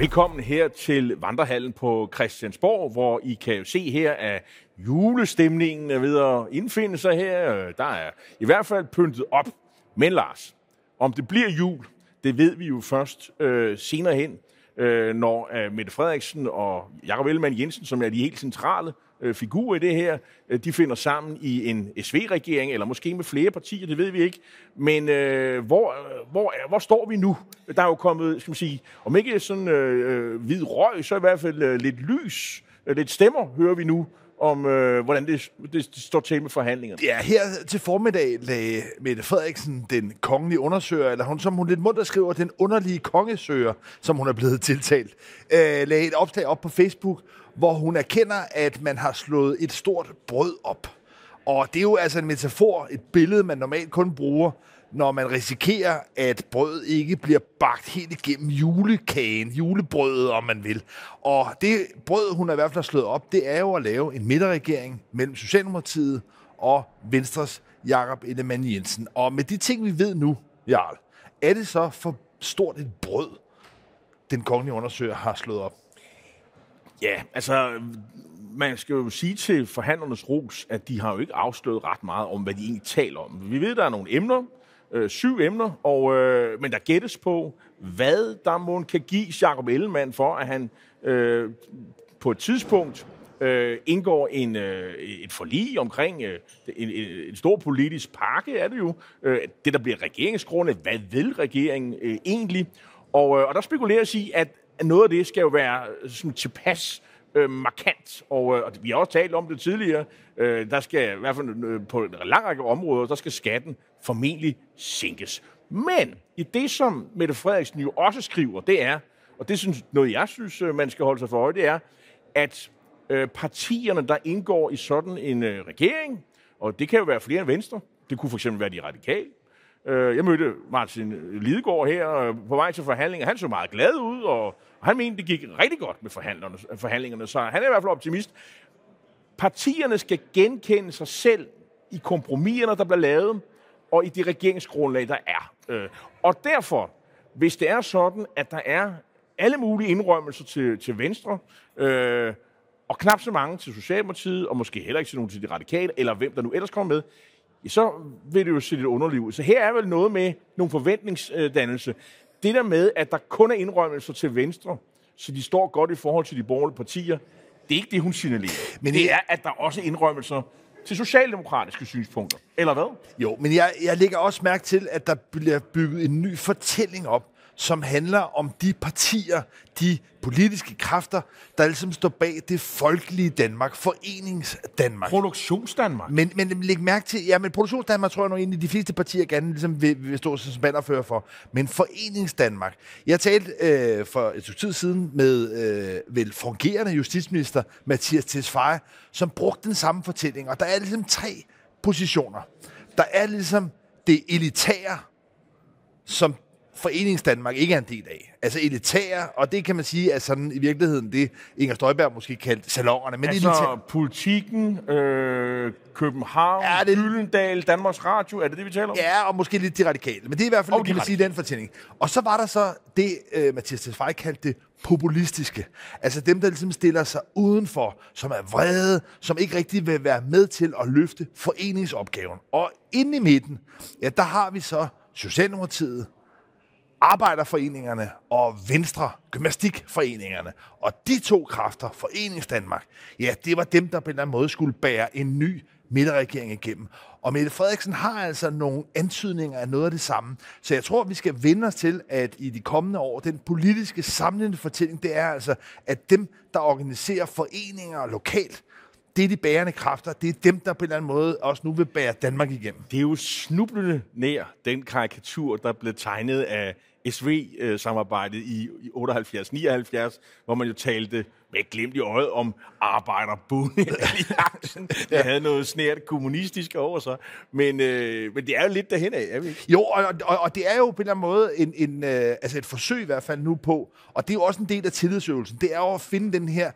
Velkommen her til Vandrehallen på Christiansborg, hvor I kan jo se her, at julestemningen er ved at indfinde sig her. Der er i hvert fald pyntet op. Men Lars, om det bliver jul, det ved vi jo først øh, senere hen, øh, når øh, Mette Frederiksen og Jakob Ellemann Jensen, som er de helt centrale øh, figurer i det her, øh, de finder sammen i en SV-regering, eller måske med flere partier, det ved vi ikke. Men øh, hvor, øh, hvor, øh, hvor står vi nu? Der er jo kommet, skal man sige, om ikke sådan øh, øh hvid røg, så i hvert fald øh, lidt lys, øh, lidt stemmer, hører vi nu om, øh, hvordan det, det, det står til med forhandlingerne. Ja, her til formiddag lagde Mette Frederiksen, den kongelige undersøger, eller hun, som hun lidt mundt skriver, den underlige kongesøger, som hun er blevet tiltalt, øh, lagde et opslag op på Facebook, hvor hun erkender, at man har slået et stort brød op. Og det er jo altså en metafor, et billede, man normalt kun bruger, når man risikerer, at brødet ikke bliver bagt helt igennem julekagen, julebrødet, om man vil. Og det brød, hun i hvert fald har slået op, det er jo at lave en midterregering mellem Socialdemokratiet og Venstres Jakob Ellemann Jensen. Og med de ting, vi ved nu, Jarl, er det så for stort et brød, den kongelige undersøger har slået op? Ja, altså, man skal jo sige til forhandlernes ros, at de har jo ikke afsløret ret meget om, hvad de egentlig taler om. Vi ved, der er nogle emner, øh, syv emner, og, øh, men der gættes på, hvad der må kan give Jacob Ellemann for, at han øh, på et tidspunkt øh, indgår en, øh, et forlig omkring øh, en, en, en stor politisk pakke, er det jo. Øh, det, der bliver regeringsgrunde, Hvad vil regeringen øh, egentlig? Og, øh, og der spekuleres i, at noget af det skal jo være øh, sådan tilpas øh, markant. Og, øh, og vi har også talt om det tidligere. Øh, der skal i hvert fald øh, på en lang række områder, der skal skatten formentlig sænkes. Men i det, som Mette Frederiksen jo også skriver, det er, og det synes noget, jeg synes, øh, man skal holde sig for øje, det er, at øh, partierne, der indgår i sådan en øh, regering, og det kan jo være flere end Venstre, det kunne for eksempel være de radikale, øh, jeg mødte Martin Lidegaard her øh, på vej til forhandlinger. Han så meget glad ud, og, og han mente, det gik rigtig godt med forhandlerne, forhandlingerne, så han er i hvert fald optimist. Partierne skal genkende sig selv i kompromiserne, der bliver lavet, og i det regeringsgrundlag, der er. Øh, og derfor, hvis det er sådan, at der er alle mulige indrømmelser til, til Venstre, øh, og knap så mange til Socialdemokratiet, og måske heller ikke til nogen til de radikale, eller hvem der nu ellers kommer med, så vil det jo se lidt underligt ud. Så her er vel noget med nogle forventningsdannelse. Det der med, at der kun er indrømmelser til Venstre, så de står godt i forhold til de borgerlige partier, det er ikke det, hun signalerer. Men det er, at der også er indrømmelser til socialdemokratiske synspunkter. Eller hvad? Jo, men jeg, jeg lægger også mærke til, at der bliver bygget en ny fortælling op som handler om de partier, de politiske kræfter, der ligesom står bag det folkelige Danmark, forenings-Danmark. Produktionsdanmark. Men, men læg mærke til, ja, men Produktionsdanmark tror jeg nu egentlig, de fleste partier gerne ligesom vil, vil stå som bannerfører for. Men forenings-Danmark. Jeg talte øh, for et stykke tid siden med øh, vel fungerende justitsminister Mathias Tesfaye, som brugte den samme fortælling. Og der er ligesom tre positioner. Der er ligesom det elitære, som Forenings Danmark ikke er en del af. Altså elitære, og det kan man sige er sådan i virkeligheden det, Inger Støjberg måske kaldte salongerne. Men altså elitære. politikken, øh, København, ja, det... Gyldendal, Danmarks Radio, er det det, vi taler om? Ja, og måske lidt de radikale. Men det er i hvert fald, og kan man sige, den fortælling. Og så var der så det, øh, Mathias Tesfaye kaldte det populistiske. Altså dem, der ligesom stiller sig udenfor, som er vrede, som ikke rigtig vil være med til at løfte foreningsopgaven. Og inde i midten, ja, der har vi så Socialdemokratiet, arbejderforeningerne og Venstre gymnastikforeningerne. Og de to kræfter, Forenings Danmark, ja, det var dem, der på en eller anden måde skulle bære en ny midterregering igennem. Og Mette Frederiksen har altså nogle antydninger af noget af det samme. Så jeg tror, vi skal vende os til, at i de kommende år, den politiske samlende fortælling, det er altså, at dem, der organiserer foreninger lokalt, det er de bærende kræfter. Det er dem, der på en eller anden måde også nu vil bære Danmark igennem. Det er jo snublende nær den karikatur, der blev tegnet af SV-samarbejdet i 78-79, hvor man jo talte med glimt i øjet om arbejderbundealliancen. Det ja. havde noget snært kommunistisk over sig. Men, øh, men det er jo lidt derhen af, er vi ikke? Jo, og, og, og det er jo på en eller anden måde en, en, øh, altså et forsøg i hvert fald nu på, og det er jo også en del af tillidsøvelsen, det er jo at finde den her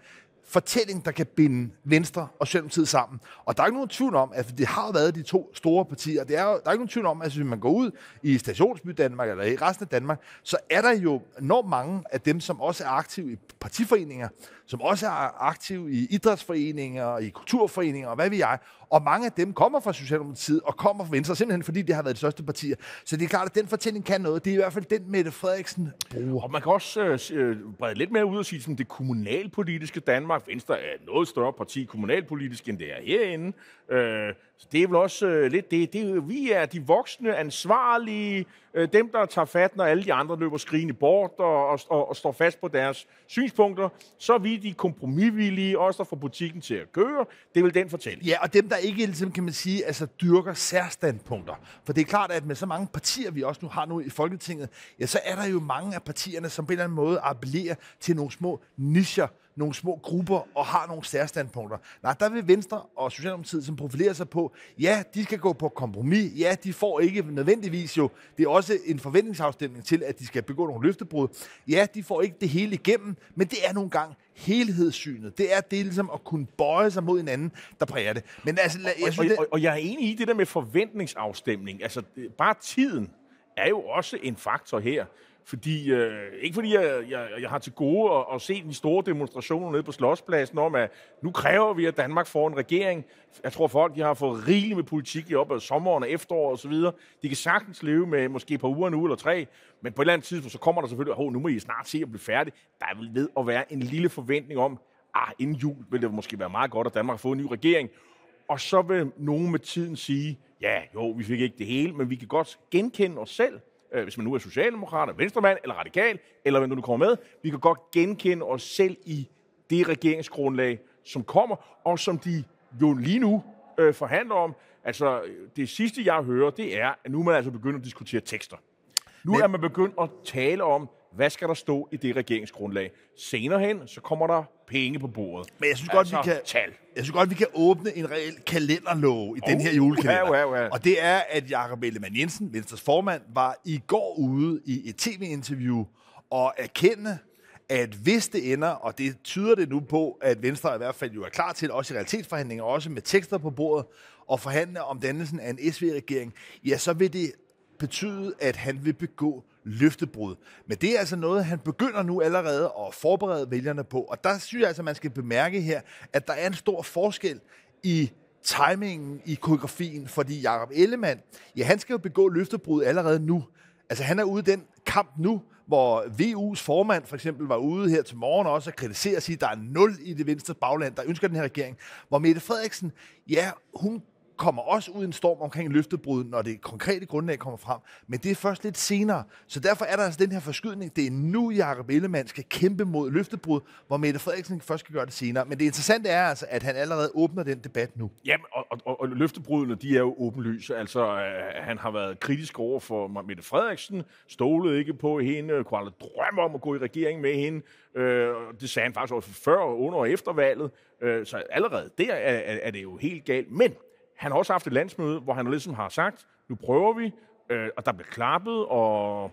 fortælling, der kan binde Venstre og Socialdemokratiet sammen. Og der er ikke nogen tvivl om, at det har været de to store partier. Det er, jo- der er ikke nogen tvivl om, at hvis man går ud i stationsby Danmark eller i resten af Danmark, så er der jo enormt mange af dem, som også er aktive i partiforeninger, som også er aktive i idrætsforeninger, i kulturforeninger og hvad ved jeg. Og mange af dem kommer fra Socialdemokratiet og kommer fra Venstre, simpelthen fordi det har været de største partier. Så det er klart, at den fortælling kan noget. Det er i hvert fald den, Mette Frederiksen bruger. Og man kan også øh, øh, brede lidt mere ud og sige, sådan, det kommunalpolitiske Danmark. Venstre er et noget større parti kommunalpolitisk, end det er herinde. Øh, så det er vel også øh, lidt det. det er, vi er de voksne, ansvarlige, øh, dem, der tager fat, når alle de andre løber skrigende bort og, og, og, og står fast på deres synspunkter. Så er vi de kompromisvillige, også der får butikken til at køre. Det er vel den fortælling. Ja, og dem, der ikke ligesom, kan man sige, altså, dyrker særstandpunkter. For det er klart, at med så mange partier, vi også nu har nu i Folketinget, ja, så er der jo mange af partierne, som på en eller anden måde appellerer til nogle små nischer, nogle små grupper og har nogle særstandpunkter. Nej, der vil Venstre og Socialdemokratiet, som profilerer sig på, ja, de skal gå på kompromis. Ja, de får ikke nødvendigvis jo, det er også en forventningsafstemning til, at de skal begå nogle løftebrud. Ja, de får ikke det hele igennem, men det er nogle gange helhedssynet. Det er det ligesom at kunne bøje sig mod hinanden, der præger det. Men altså, jeg og, synes, det, og, og jeg er enig i det der med forventningsafstemning. Altså, bare tiden er jo også en faktor her. Fordi, øh, ikke fordi jeg, jeg, jeg har til gode at, at se de store demonstrationer nede på Slotspladsen om, at nu kræver vi, at Danmark får en regering. Jeg tror, folk de har fået rigeligt med politik i op af sommeren og efteråret osv. De kan sagtens leve med måske et par uger nu eller tre, men på et eller andet tidspunkt, så kommer der selvfølgelig, at nu må I snart se at blive færdig. Der er vel ved at være en lille forventning om, ah, inden jul vil det måske være meget godt, at Danmark har fået en ny regering. Og så vil nogen med tiden sige, ja, jo, vi fik ikke det hele, men vi kan godt genkende os selv, øh, hvis man nu er socialdemokrat, eller venstremand, eller radikal, eller hvem du nu kommer med. Vi kan godt genkende os selv i det regeringsgrundlag, som kommer, og som de jo lige nu øh, forhandler om. Altså, det sidste, jeg hører, det er, at nu er man altså begyndt at diskutere tekster. Nu Men- er man begyndt at tale om, hvad skal der stå i det regeringsgrundlag. Senere hen, så kommer der penge på bordet. Men jeg synes godt, vi Altså, kan- Tal. Jeg synes godt, vi kan åbne en reel kalenderlov i den her julekalender. ja, ja, ja. Og det er, at Jakob Ellemann Jensen, Venstres formand, var i går ude i et tv-interview og erkende, at hvis det ender, og det tyder det nu på, at Venstre i hvert fald jo er klar til, også i realitetsforhandlinger, også med tekster på bordet, og forhandle om dannelsen af en SV-regering, ja, så vil det betyde, at han vil begå løftebrud. Men det er altså noget, han begynder nu allerede at forberede vælgerne på. Og der synes jeg altså, man skal bemærke her, at der er en stor forskel i timingen i koreografien, fordi Jakob Ellemann, ja, han skal jo begå løftebrud allerede nu. Altså, han er ude i den kamp nu, hvor VU's formand for eksempel var ude her til morgen også og kritisere og sige, at der er nul i det venstre bagland, der ønsker den her regering. Hvor Mette Frederiksen, ja, hun kommer også ud i en storm omkring løftebrud, når det konkrete grundlag kommer frem. Men det er først lidt senere. Så derfor er der altså den her forskydning. Det er nu, Jacob Ellemann skal kæmpe mod løftebrud, hvor Mette Frederiksen først skal gøre det senere. Men det interessante er altså, at han allerede åbner den debat nu. Jamen, og, og, og, løftebrudene, de er jo åbenlyse. Altså, øh, han har været kritisk over for Mette Frederiksen, stolede ikke på hende, øh, kunne aldrig drømme om at gå i regering med hende. Øh, det sagde han faktisk også før, under og efter valget. Øh, så allerede der er, er, er det jo helt galt. Men han har også haft et landsmøde, hvor han ligesom har sagt, nu prøver vi, øh, og der blev klappet, og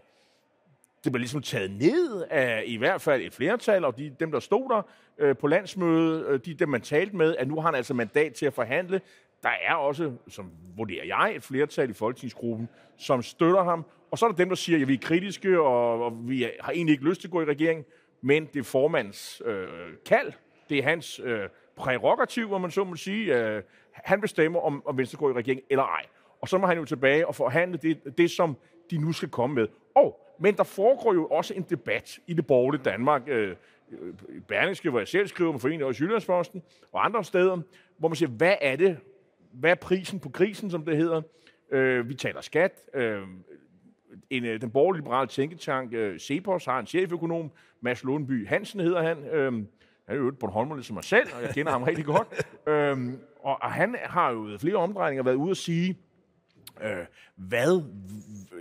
det blev ligesom taget ned af i hvert fald et flertal, og de, dem, der stod der øh, på landsmødet, øh, de, dem, man talte med, at nu har han altså mandat til at forhandle. Der er også, som vurderer jeg, et flertal i folketingsgruppen, som støtter ham. Og så er der dem, der siger, at vi er kritiske, og, og vi har egentlig ikke lyst til at gå i regering, men det er formandens øh, kald. Det er hans øh, prærogativ, om man så må sige. Øh, han bestemmer, om, om Venstre går i regering eller ej. Og så må han jo tilbage og forhandle det, det, som de nu skal komme med. Og, men der foregår jo også en debat i det borgerlige Danmark. Øh, i Berlingske, hvor jeg selv skriver med Foreningen og Jyllandsposten, og andre steder, hvor man siger, hvad er det? Hvad er prisen på krisen, som det hedder? Øh, vi taler skat. Øh, en, øh, den borgerlige liberale tænketank, øh, Cepos, har en cheføkonom, Mads Lundby Hansen hedder han. Øh, er jo et Bornholmer ligesom mig selv, og jeg kender ham rigtig godt. Øhm, og, og han har jo ved flere omdrejninger været ude at sige, øh, hvad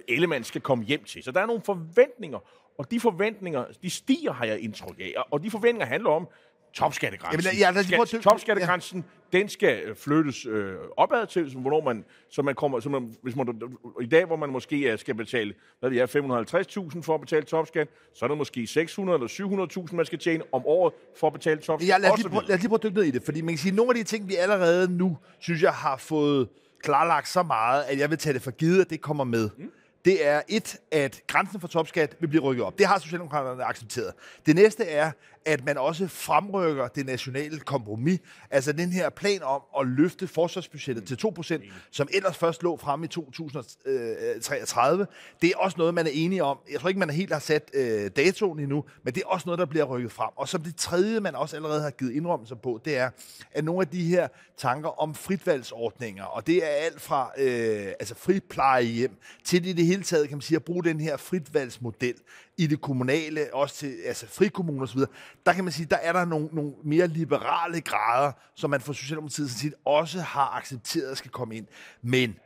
Ellemann skal komme hjem til. Så der er nogle forventninger, og de forventninger, de stiger, har jeg indtryk af. Og de forventninger handler om, topskattegrænsen. Jamen, ja, lad os lige prøve at Skal- dykke- topskattegrænsen, den skal øh, flyttes øh, opad til, så, hvornår man, så man kommer, så man, hvis man, i dag, hvor man måske er, skal betale, hvad ved jeg, 550.000 for at betale topskat, så er det måske 600 eller 700.000, man skal tjene om året for at betale topskat. Ja, lad os, lige prøve, lad os lige prøve at dykke ned i det, fordi man kan sige, at nogle af de ting, vi allerede nu, synes jeg, har fået klarlagt så meget, at jeg vil tage det for givet, at det kommer med. Mm. Det er et, at grænsen for topskat vil blive rykket op. Det har Socialdemokraterne accepteret. Det næste er, at man også fremrykker det nationale kompromis, altså den her plan om at løfte forsvarsbudgettet til 2%, som ellers først lå frem i 2033. Øh, det er også noget, man er enige om. Jeg tror ikke, man helt har sat øh, datoen endnu, men det er også noget, der bliver rykket frem. Og som det tredje, man også allerede har givet indrømmelser på, det er, at nogle af de her tanker om fritvalgsordninger, og det er alt fra øh, altså friplejehjem til i det hele taget, kan man sige, at bruge den her fritvalgsmodel i det kommunale, også til altså frikommuner osv., der kan man sige, der er der nogle, nogle mere liberale grader, som man fra Socialdemokratiet sådan set også har accepteret skal komme ind. Men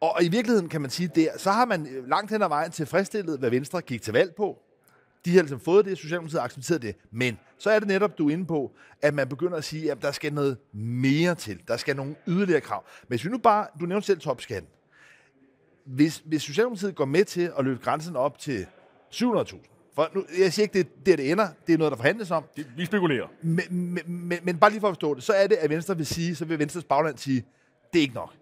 og i virkeligheden kan man sige, der, så har man øh, langt hen ad vejen tilfredsstillet, hvad Venstre gik til valg på. De har ligesom fået det, Socialdemokratiet har accepteret det. Men så er det netop, du er inde på, at man begynder at sige, at der skal noget mere til. Der skal nogle yderligere krav. Men hvis vi nu bare, du nævnte selv topskatten. Hvis, hvis Socialdemokratiet går med til at løfte grænsen op til 700.000, for nu, jeg siger ikke, det er der, det ender. Det er noget, der forhandles om. Det- Vi spekulerer. Men, men, men, men bare lige for at forstå det, så er det, at Venstre vil sige, så vil Venstres bagland sige, det er ikke nok.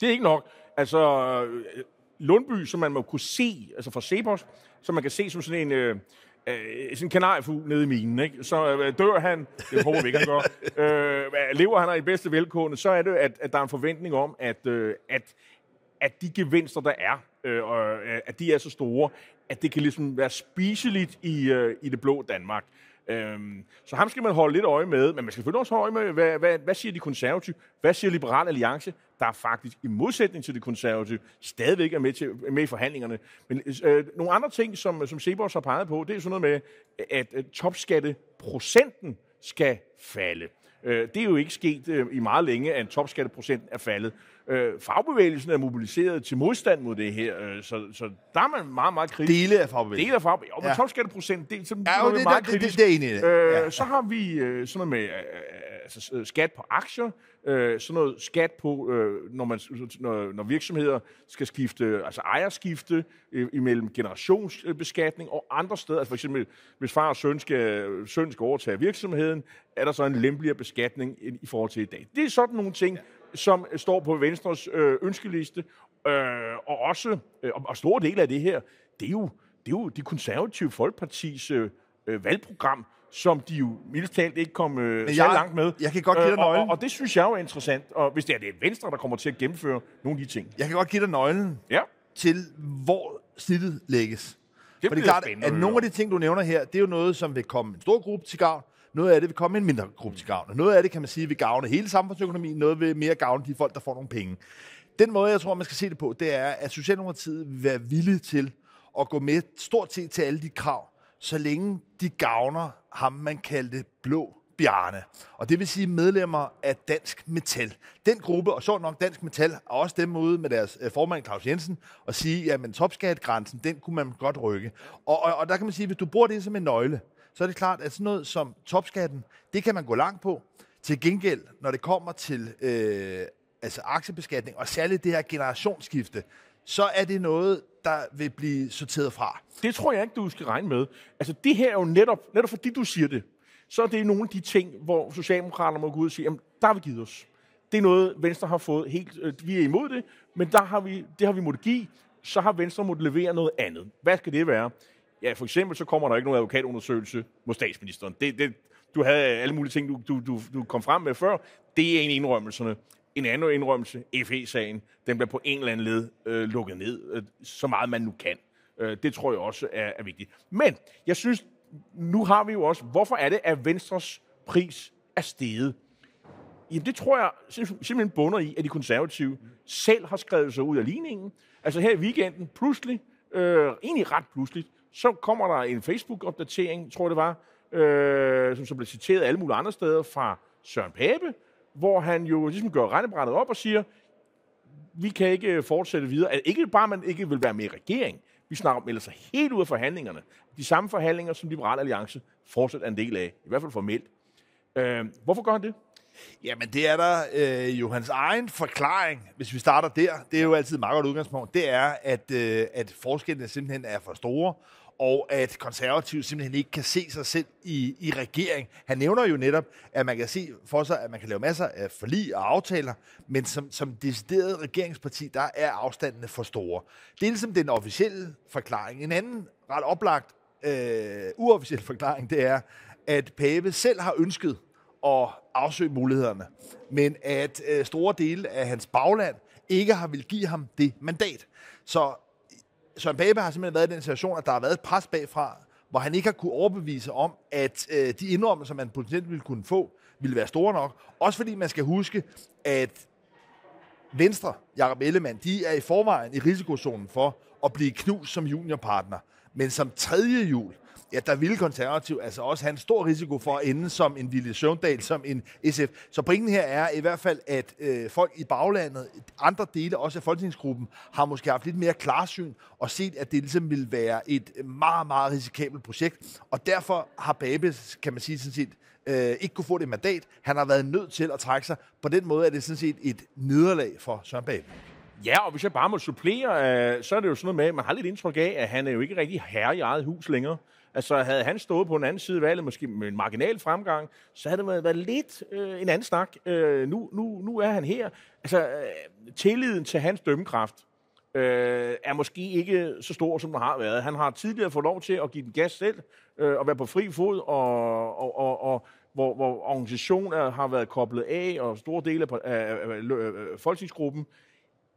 Det er ikke nok. Altså, øh, Lundby, som man må kunne se, altså fra Cepos, som man kan se som sådan en... Øh, øh, sådan en kanariefugl nede i minen, ikke? Så øh, dør han, det håber vi ikke, han gør, øh, lever han i bedste velkående, så er det, at, at der er en forventning om, at, øh, at, at de gevinster, der er, øh, og, øh, at de er så store, at det kan ligesom være spiseligt i, øh, i det blå Danmark. Øhm, så ham skal man holde lidt øje med, men man skal selvfølgelig også holde øje med, hvad, hvad, hvad siger de konservative, hvad siger Liberal Alliance, der er faktisk i modsætning til de konservative stadigvæk er med, til, er med i forhandlingerne. Men øh, nogle andre ting, som, som Sebers har peget på, det er sådan noget med, at, at topskatteprocenten skal falde. Øh, det er jo ikke sket øh, i meget længe, at topskatteprocent er faldet. Øh, fagbevægelsen er mobiliseret til modstand mod det her, øh, så, så der er man meget, meget kritisk. Dele af fagbevægelsen. Del af fagbevægelsen. Og med Ja. topskatteprocent, det, så Ja, jo, det- meget det- det- kritisk. det er enig i. Øh, Ja. Så har vi øh, sådan noget med altså, øh, skat på aktier, øh, sådan noget skat på, øh, når, man, når, når virksomheder skal skifte, altså ejerskifte øh, imellem generationsbeskatning og andre steder. Altså for eksempel, hvis far og søn skal, søn skal overtage virksomheden, er der så en lempeligere beskatning i, i forhold til i dag. Det er sådan nogle ting, som øh, står på Venstres øh, ønskeliste, øh, og også, øh, og, store dele af det her, det er jo, det er jo det konservative folkepartis øh, øh valgprogram, som de jo mildest talt ikke kom øh, jeg- langt med. jeg kan godt give dig Øh, og, nøglen. og, og det synes jeg jo er interessant, og hvis det er det Venstre, der kommer til at gennemføre nogle af de ting. Jeg kan godt give dig nøglen Ja, til, hvor snittet lægges. det For det er klart, at nogle af de ting, du nævner her, det er jo noget, som vil komme en stor gruppe til gavn. Noget af det vil komme en mindre gruppe til gavn. Og noget af det, kan man sige, vil gavne hele samfundsøkonomien. Noget vil mere gavne de folk, der får nogle penge. Den måde, jeg tror, man skal se det på, det er, at Socialdemokratiet vil være villige til at gå med stort set til alle de krav, så længe de gavner ham, man kaldte blå Bjarne. Og det vil sige medlemmer af Dansk Metal. Den gruppe, og så nok Dansk Metal, er også dem ude med deres øh, formand Claus Jensen, og sige, jamen topskatgrænsen, den kunne man godt rykke. Og, og, og der kan man sige, at hvis du bruger det som en nøgle, så er det klart, at sådan noget som topskatten, det kan man gå langt på. Til gengæld, når det kommer til øh, altså aktiebeskatning, og særligt det her generationsskifte, så er det noget, der vil blive sorteret fra. Det tror jeg ikke, du skal regne med. Altså, det her er jo netop, netop fordi du siger det, så er det nogle af de ting, hvor Socialdemokraterne må gå ud og sige, jamen, der har vi givet os. Det er noget, Venstre har fået helt... Øh, vi er imod det, men der har vi, det har vi måttet give. Så har Venstre måttet levere noget andet. Hvad skal det være? Ja, for eksempel så kommer der ikke nogen advokatundersøgelse mod statsministeren. Det, det, du havde alle mulige ting, du, du, du, du kom frem med før. Det er en af indrømmelserne. En anden indrømmelse, FE-sagen, den bliver på en eller anden led øh, lukket ned, øh, så meget man nu kan. Øh, det tror jeg også er, er vigtigt. Men jeg synes, nu har vi jo også, hvorfor er det, at Venstres pris er steget? Jamen, det tror jeg simpelthen bunder i, at de konservative selv har skrevet sig ud af ligningen. Altså her i weekenden, pludselig, øh, egentlig ret pludseligt, så kommer der en Facebook-opdatering, tror jeg det var, øh, som så blev citeret alle mulige andre steder fra Søren Pape, hvor han jo ligesom gør regnebrættet op og siger, vi kan ikke øh, fortsætte videre. Altså, ikke bare, at man ikke vil være med i regering. Vi snakker om ellers helt ud af forhandlingerne. De samme forhandlinger, som Liberal Alliance fortsat er en del af, i hvert fald formelt. Øh, hvorfor gør han det? Jamen, det er der øh, jo hans egen forklaring, hvis vi starter der. Det er jo altid meget godt udgangspunkt. Det er, at, øh, at forskellene simpelthen er for store, og at konservative simpelthen ikke kan se sig selv i, i regering. Han nævner jo netop, at man kan se for sig, at man kan lave masser af forlig og aftaler, men som, som decideret regeringsparti, der er afstandene for store. Det er ligesom den officielle forklaring. En anden ret oplagt øh, uofficiel forklaring, det er, at Pape selv har ønsket at afsøge mulighederne, men at øh, store dele af hans bagland ikke har vil give ham det mandat. Så Søren Pape har simpelthen været i den situation, at der har været et pres bagfra, hvor han ikke har kunne overbevise om, at øh, de indrømmelser, man potentielt ville kunne få, ville være store nok. Også fordi man skal huske, at Venstre, Jakob Ellemann, de er i forvejen i risikozonen for at blive knust som juniorpartner. Men som tredje jul, ja, der ville konservativ altså også have en stor risiko for at ende som en lille Søvndal, som en SF. Så pointen her er i hvert fald, at øh, folk i baglandet, andre dele også af folketingsgruppen, har måske haft lidt mere klarsyn og set, at det ligesom ville være et meget, meget risikabelt projekt. Og derfor har Babes, kan man sige sådan set, øh, ikke kunne få det mandat. Han har været nødt til at trække sig. På den måde er det sådan set et nederlag for Søren Babe. Ja, og hvis jeg bare må supplere, øh, så er det jo sådan noget med, at man har lidt indtryk af, at han er jo ikke rigtig herre i eget hus længere. Altså, havde han stået på en anden side af valget, måske med en marginal fremgang, så havde det været, været lidt øh, en anden snak. Øh, nu, nu, nu er han her. Altså, øh, tilliden til hans dømmekraft øh, er måske ikke så stor, som den har været. Han har tidligere fået lov til at give den gas selv, øh, og være på fri fod, og, og, og, og hvor, hvor organisationer har været koblet af, og store dele af, af, af, af folketingsgruppen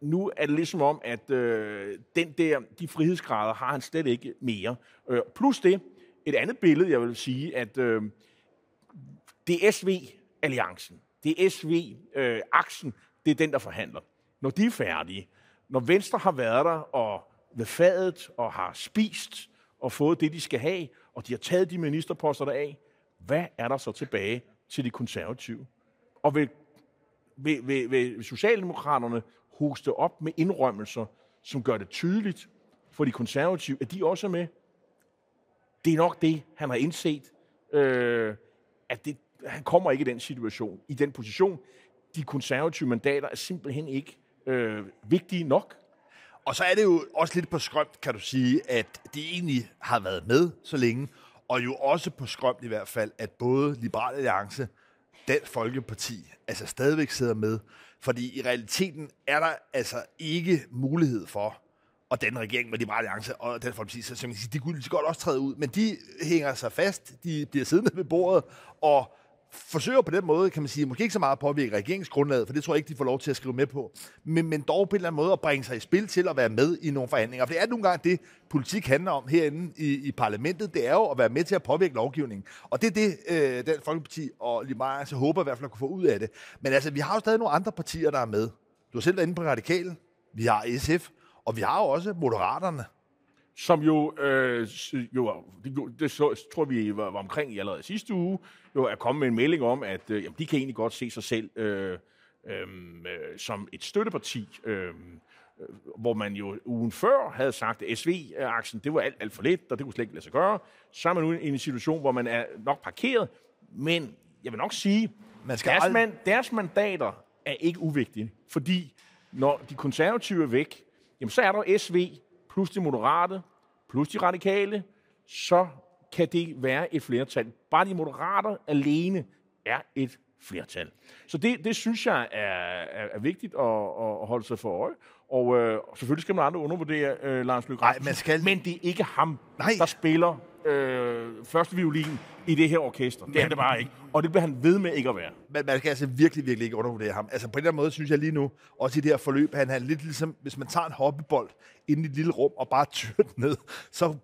nu er det ligesom om, at øh, den der, de frihedsgrader har han slet ikke mere. Øh, plus det, et andet billede, jeg vil sige, at øh, det er SV-alliancen, det er SV-aksen, øh, det er den, der forhandler. Når de er færdige, når Venstre har været der og ved fadet og har spist og fået det, de skal have, og de har taget de ministerposter der af, hvad er der så tilbage til de konservative? Og vil, vil, vil, vil Socialdemokraterne hoste op med indrømmelser, som gør det tydeligt for de konservative, at de også er med. Det er nok det, han har indset, øh, at det, han kommer ikke i den situation, i den position. De konservative mandater er simpelthen ikke øh, vigtige nok. Og så er det jo også lidt på skrømt, kan du sige, at de egentlig har været med så længe, og jo også på skrømt i hvert fald, at både Liberal Alliance, Dansk Folkeparti, altså stadigvæk sidder med. Fordi i realiteten er der altså ikke mulighed for, og den regering med Liberale Alliance og den Folkeparti, så, så man sige, de kunne godt også træde ud, men de hænger sig fast, de bliver siddende ved bordet, og forsøger på den måde, kan man sige, måske ikke så meget at påvirke regeringsgrundlaget, for det tror jeg ikke, de får lov til at skrive med på, men, men dog på en eller anden måde at bringe sig i spil til at være med i nogle forhandlinger. For det er nogle gange det, politik handler om herinde i, i parlamentet, det er jo at være med til at påvirke lovgivningen. Og det er det, øh, den Folkeparti og Liberale så håber i hvert fald at kunne få ud af det. Men altså, vi har jo stadig nogle andre partier, der er med. Du har selv været inde på Radikale, vi har SF, og vi har jo også Moderaterne som jo, øh, jo det, det så, tror vi var, var omkring i allerede sidste uge, jo er kommet med en melding om, at øh, jamen, de kan egentlig godt se sig selv øh, øhm, øh, som et støtteparti, øh, øh, hvor man jo ugen før havde sagt, at SV-aksen, det var alt, alt for lidt, og det kunne slet ikke lade sig gøre. Så er man nu i en situation, hvor man er nok parkeret, men jeg vil nok sige, man skal deres, man, deres mandater er ikke uvigtige, fordi når de konservative er væk, jamen så er der SV, plus de moderate, plus de radikale, så kan det være et flertal. Bare de moderate alene er et flertal. Så det, det synes jeg er, er, er vigtigt at, at holde sig for øje. Og øh, selvfølgelig skal man aldrig undervurdere øh, Lars Løkke Nej, man skal... men det er ikke ham, Nej. der spiller øh, første violin i det her orkester. Det er det bare ikke. Og det bliver han ved med ikke at være. Men man skal altså virkelig, virkelig ikke undervurdere ham. Altså på en eller anden måde synes jeg lige nu, også i det her forløb, han er lidt ligesom, hvis man tager en hopbybold ind i et lille rum og bare tyrer den ned, så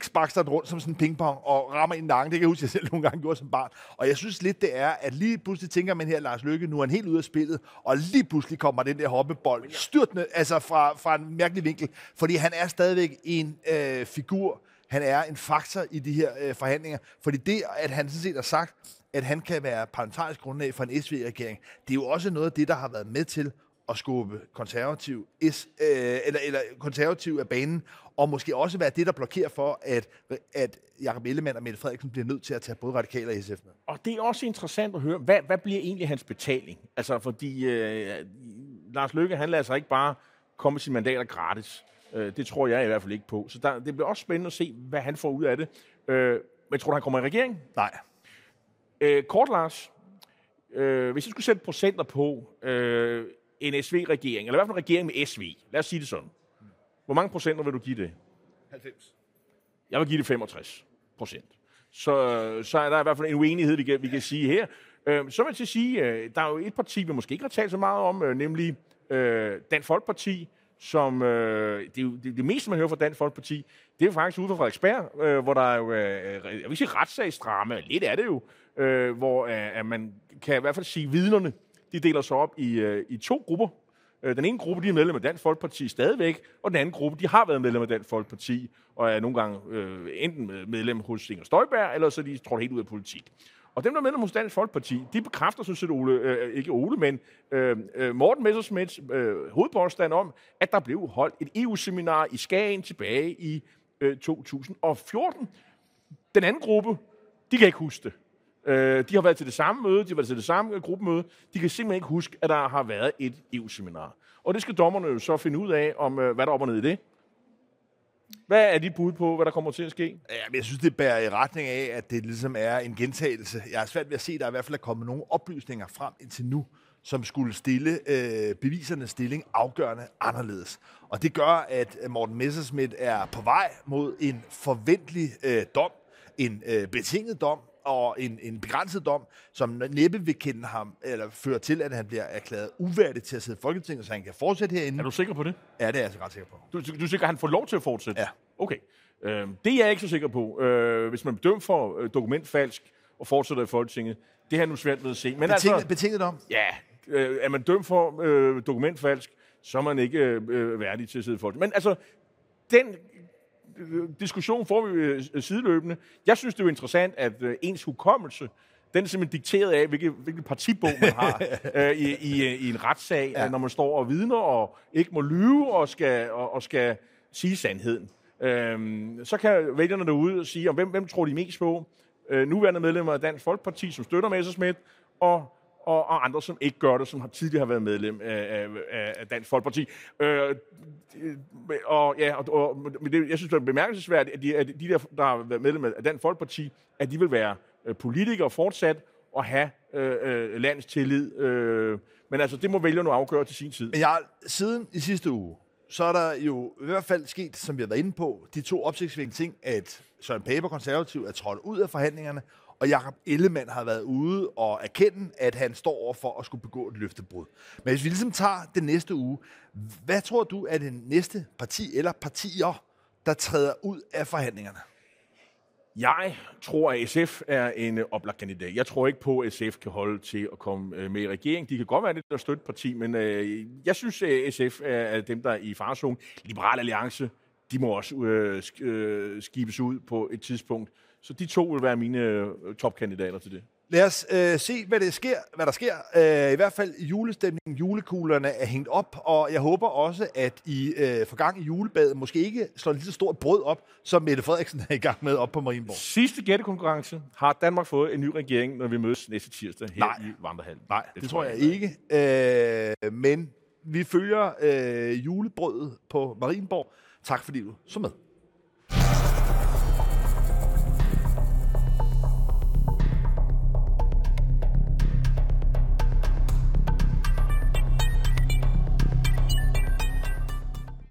Sparks rundt som sådan en pingpong og rammer i nakken. Det kan jeg huske, jeg selv nogle gange gjorde som barn. Og jeg synes lidt, det er, at lige pludselig tænker man her, Lars Lykke, nu er han helt ude af spillet, og lige pludselig kommer den der hoppebold styrtende, altså fra, fra en mærkelig vinkel, fordi han er stadigvæk en øh, figur, han er en faktor i de her øh, forhandlinger. Fordi det, at han sådan set har sagt, at han kan være parlamentarisk grundlag for en SV-regering, det er jo også noget af det, der har været med til at skubbe konservativ, is, øh, eller, eller konservativ af banen, og måske også være det, der blokerer for, at, at Jacob Ellemann og Mette Frederiksen bliver nødt til at tage både radikale og SF med. Og det er også interessant at høre, hvad, hvad bliver egentlig hans betaling? Altså, fordi øh, Lars Løkke, han lader sig ikke bare komme med sine mandater gratis. Øh, det tror jeg i hvert fald ikke på. Så der, det bliver også spændende at se, hvad han får ud af det. Øh, men tror du, han kommer i regering? Nej. Øh, kort, Lars. Øh, hvis du skulle sætte procenter på øh, en SV-regering, eller i hvert fald en regering med SV, lad os sige det sådan. Hvor mange procenter vil du give det? 90. Jeg vil give det 65 procent. Så, så er der i hvert fald en uenighed, vi kan, vi kan sige her. Øh, så vil jeg til sige, øh, der er jo et parti, vi måske ikke har talt så meget om, øh, nemlig øh, Dansk Folkeparti, som øh, det, det, det meste, man hører fra Dansk Folkeparti, det er faktisk ude fra Frederiksberg, øh, hvor der er jo, øh, jeg vil sige retssagsdrama, lidt er det jo, øh, hvor øh, at man kan i hvert fald sige, at vidnerne, de deler sig op i, øh, i to grupper. Øh, Den ene gruppe, de er medlem af Dansk Folkeparti stadigvæk, og den anden gruppe, de har været medlem af Dansk Folkeparti, og er nogle gange øh, enten medlem hos Inger Støjberg, eller så er de trådt helt ud af politik. Og dem, der er medlem hos Dansk Folkeparti, de bekræfter sådan set Ole, øh, ikke Ole, men øh, øh, Morten Messersmiths øh, hovedpåstand om, at der blev holdt et EU-seminar i Skagen tilbage i øh, 2014. Den anden gruppe, de kan ikke huske det. Øh, de har været til det samme møde, de har været til det samme gruppemøde. De kan simpelthen ikke huske, at der har været et EU-seminar. Og det skal dommerne jo så finde ud af, om øh, hvad der er op og ned i det. Hvad er dit bud på, hvad der kommer til at ske? Ja, men jeg synes, det bærer i retning af, at det ligesom er en gentagelse. Jeg har svært ved at se, at der i hvert fald er kommet nogle oplysninger frem indtil nu, som skulle stille øh, bevisernes stilling afgørende anderledes. Og det gør, at Morten Messerschmidt er på vej mod en forventelig øh, dom, en øh, betinget dom, og en, en begrænset dom, som næppe vil kende ham, eller føre til, at han bliver erklæret uværdig til at sidde i Folketinget, så han kan fortsætte herinde. Er du sikker på det? Ja, det er jeg altså ret sikker på. Du, du er sikker, at han får lov til at fortsætte? Ja. Okay. Øh, det er jeg ikke så sikker på. Øh, hvis man bedømt for øh, dokumentfalsk og fortsætter i Folketinget, det har nu svært ved at se. Men Betinget, altså, betinget dom? ja, øh, er man dømt for øh, dokumentfalsk, så er man ikke øh, værdig til at sidde i Folketinget. Men altså, den øh, diskussion får vi øh, sideløbende. Jeg synes, det er jo interessant, at øh, ens hukommelse, den er simpelthen dikteret af, hvilket, hvilket partibog man har øh, i, i, i en retssag, ja. når man står og vidner og ikke må lyve og skal, og, og skal sige sandheden. Øhm, så kan vælgerne derude sige, om hvem, hvem tror de mest på? Øh, nuværende medlemmer af Dansk Folkeparti, som støtter Messerschmidt, og og, og andre, som ikke gør det, som har tidligere har været medlem af, af, af Dansk Folkeparti. Øh, øh, og ja, og, og men det, jeg synes, det er bemærkelsesværdigt, at de, at de der, der har været medlem af Dansk Folkeparti, at de vil være øh, politikere fortsat og have øh, øh, landets tillid. Øh, men altså, det må vælgerne afgøre til sin tid. Men jeg, siden i sidste uge, så er der jo i hvert fald sket, som vi har været inde på, de to opsigtsvækkende ting, at Søren Pape konservativ er trådt ud af forhandlingerne, og Jakob Ellemann har været ude og erkende, at han står over for at skulle begå et løftebrud. Men hvis vi ligesom tager det næste uge, hvad tror du er det næste parti eller partier, der træder ud af forhandlingerne? Jeg tror, at SF er en oplagt kandidat. Jeg tror ikke på, at SF kan holde til at komme øh, med i regering. De kan godt være lidt støtte parti, men øh, jeg synes, at SF er dem, der er i farzonen. Liberal Alliance, de må også øh, skibes ud på et tidspunkt. Så de to vil være mine øh, topkandidater til det. Lad os øh, se, hvad, det sker, hvad der sker. Øh, I hvert fald julestemningen, julekuglerne er hængt op, og jeg håber også, at I øh, for gang i julebadet måske ikke slår lige så stort brød op, som Mette Frederiksen er i gang med op på Marienborg. Sidste gættekonkurrence har Danmark fået en ny regering, når vi mødes næste tirsdag her Nej. i Vandrehallen. Nej, det, det tror jeg ikke. Øh, men vi følger øh, julebrødet på Marienborg. Tak fordi du så med.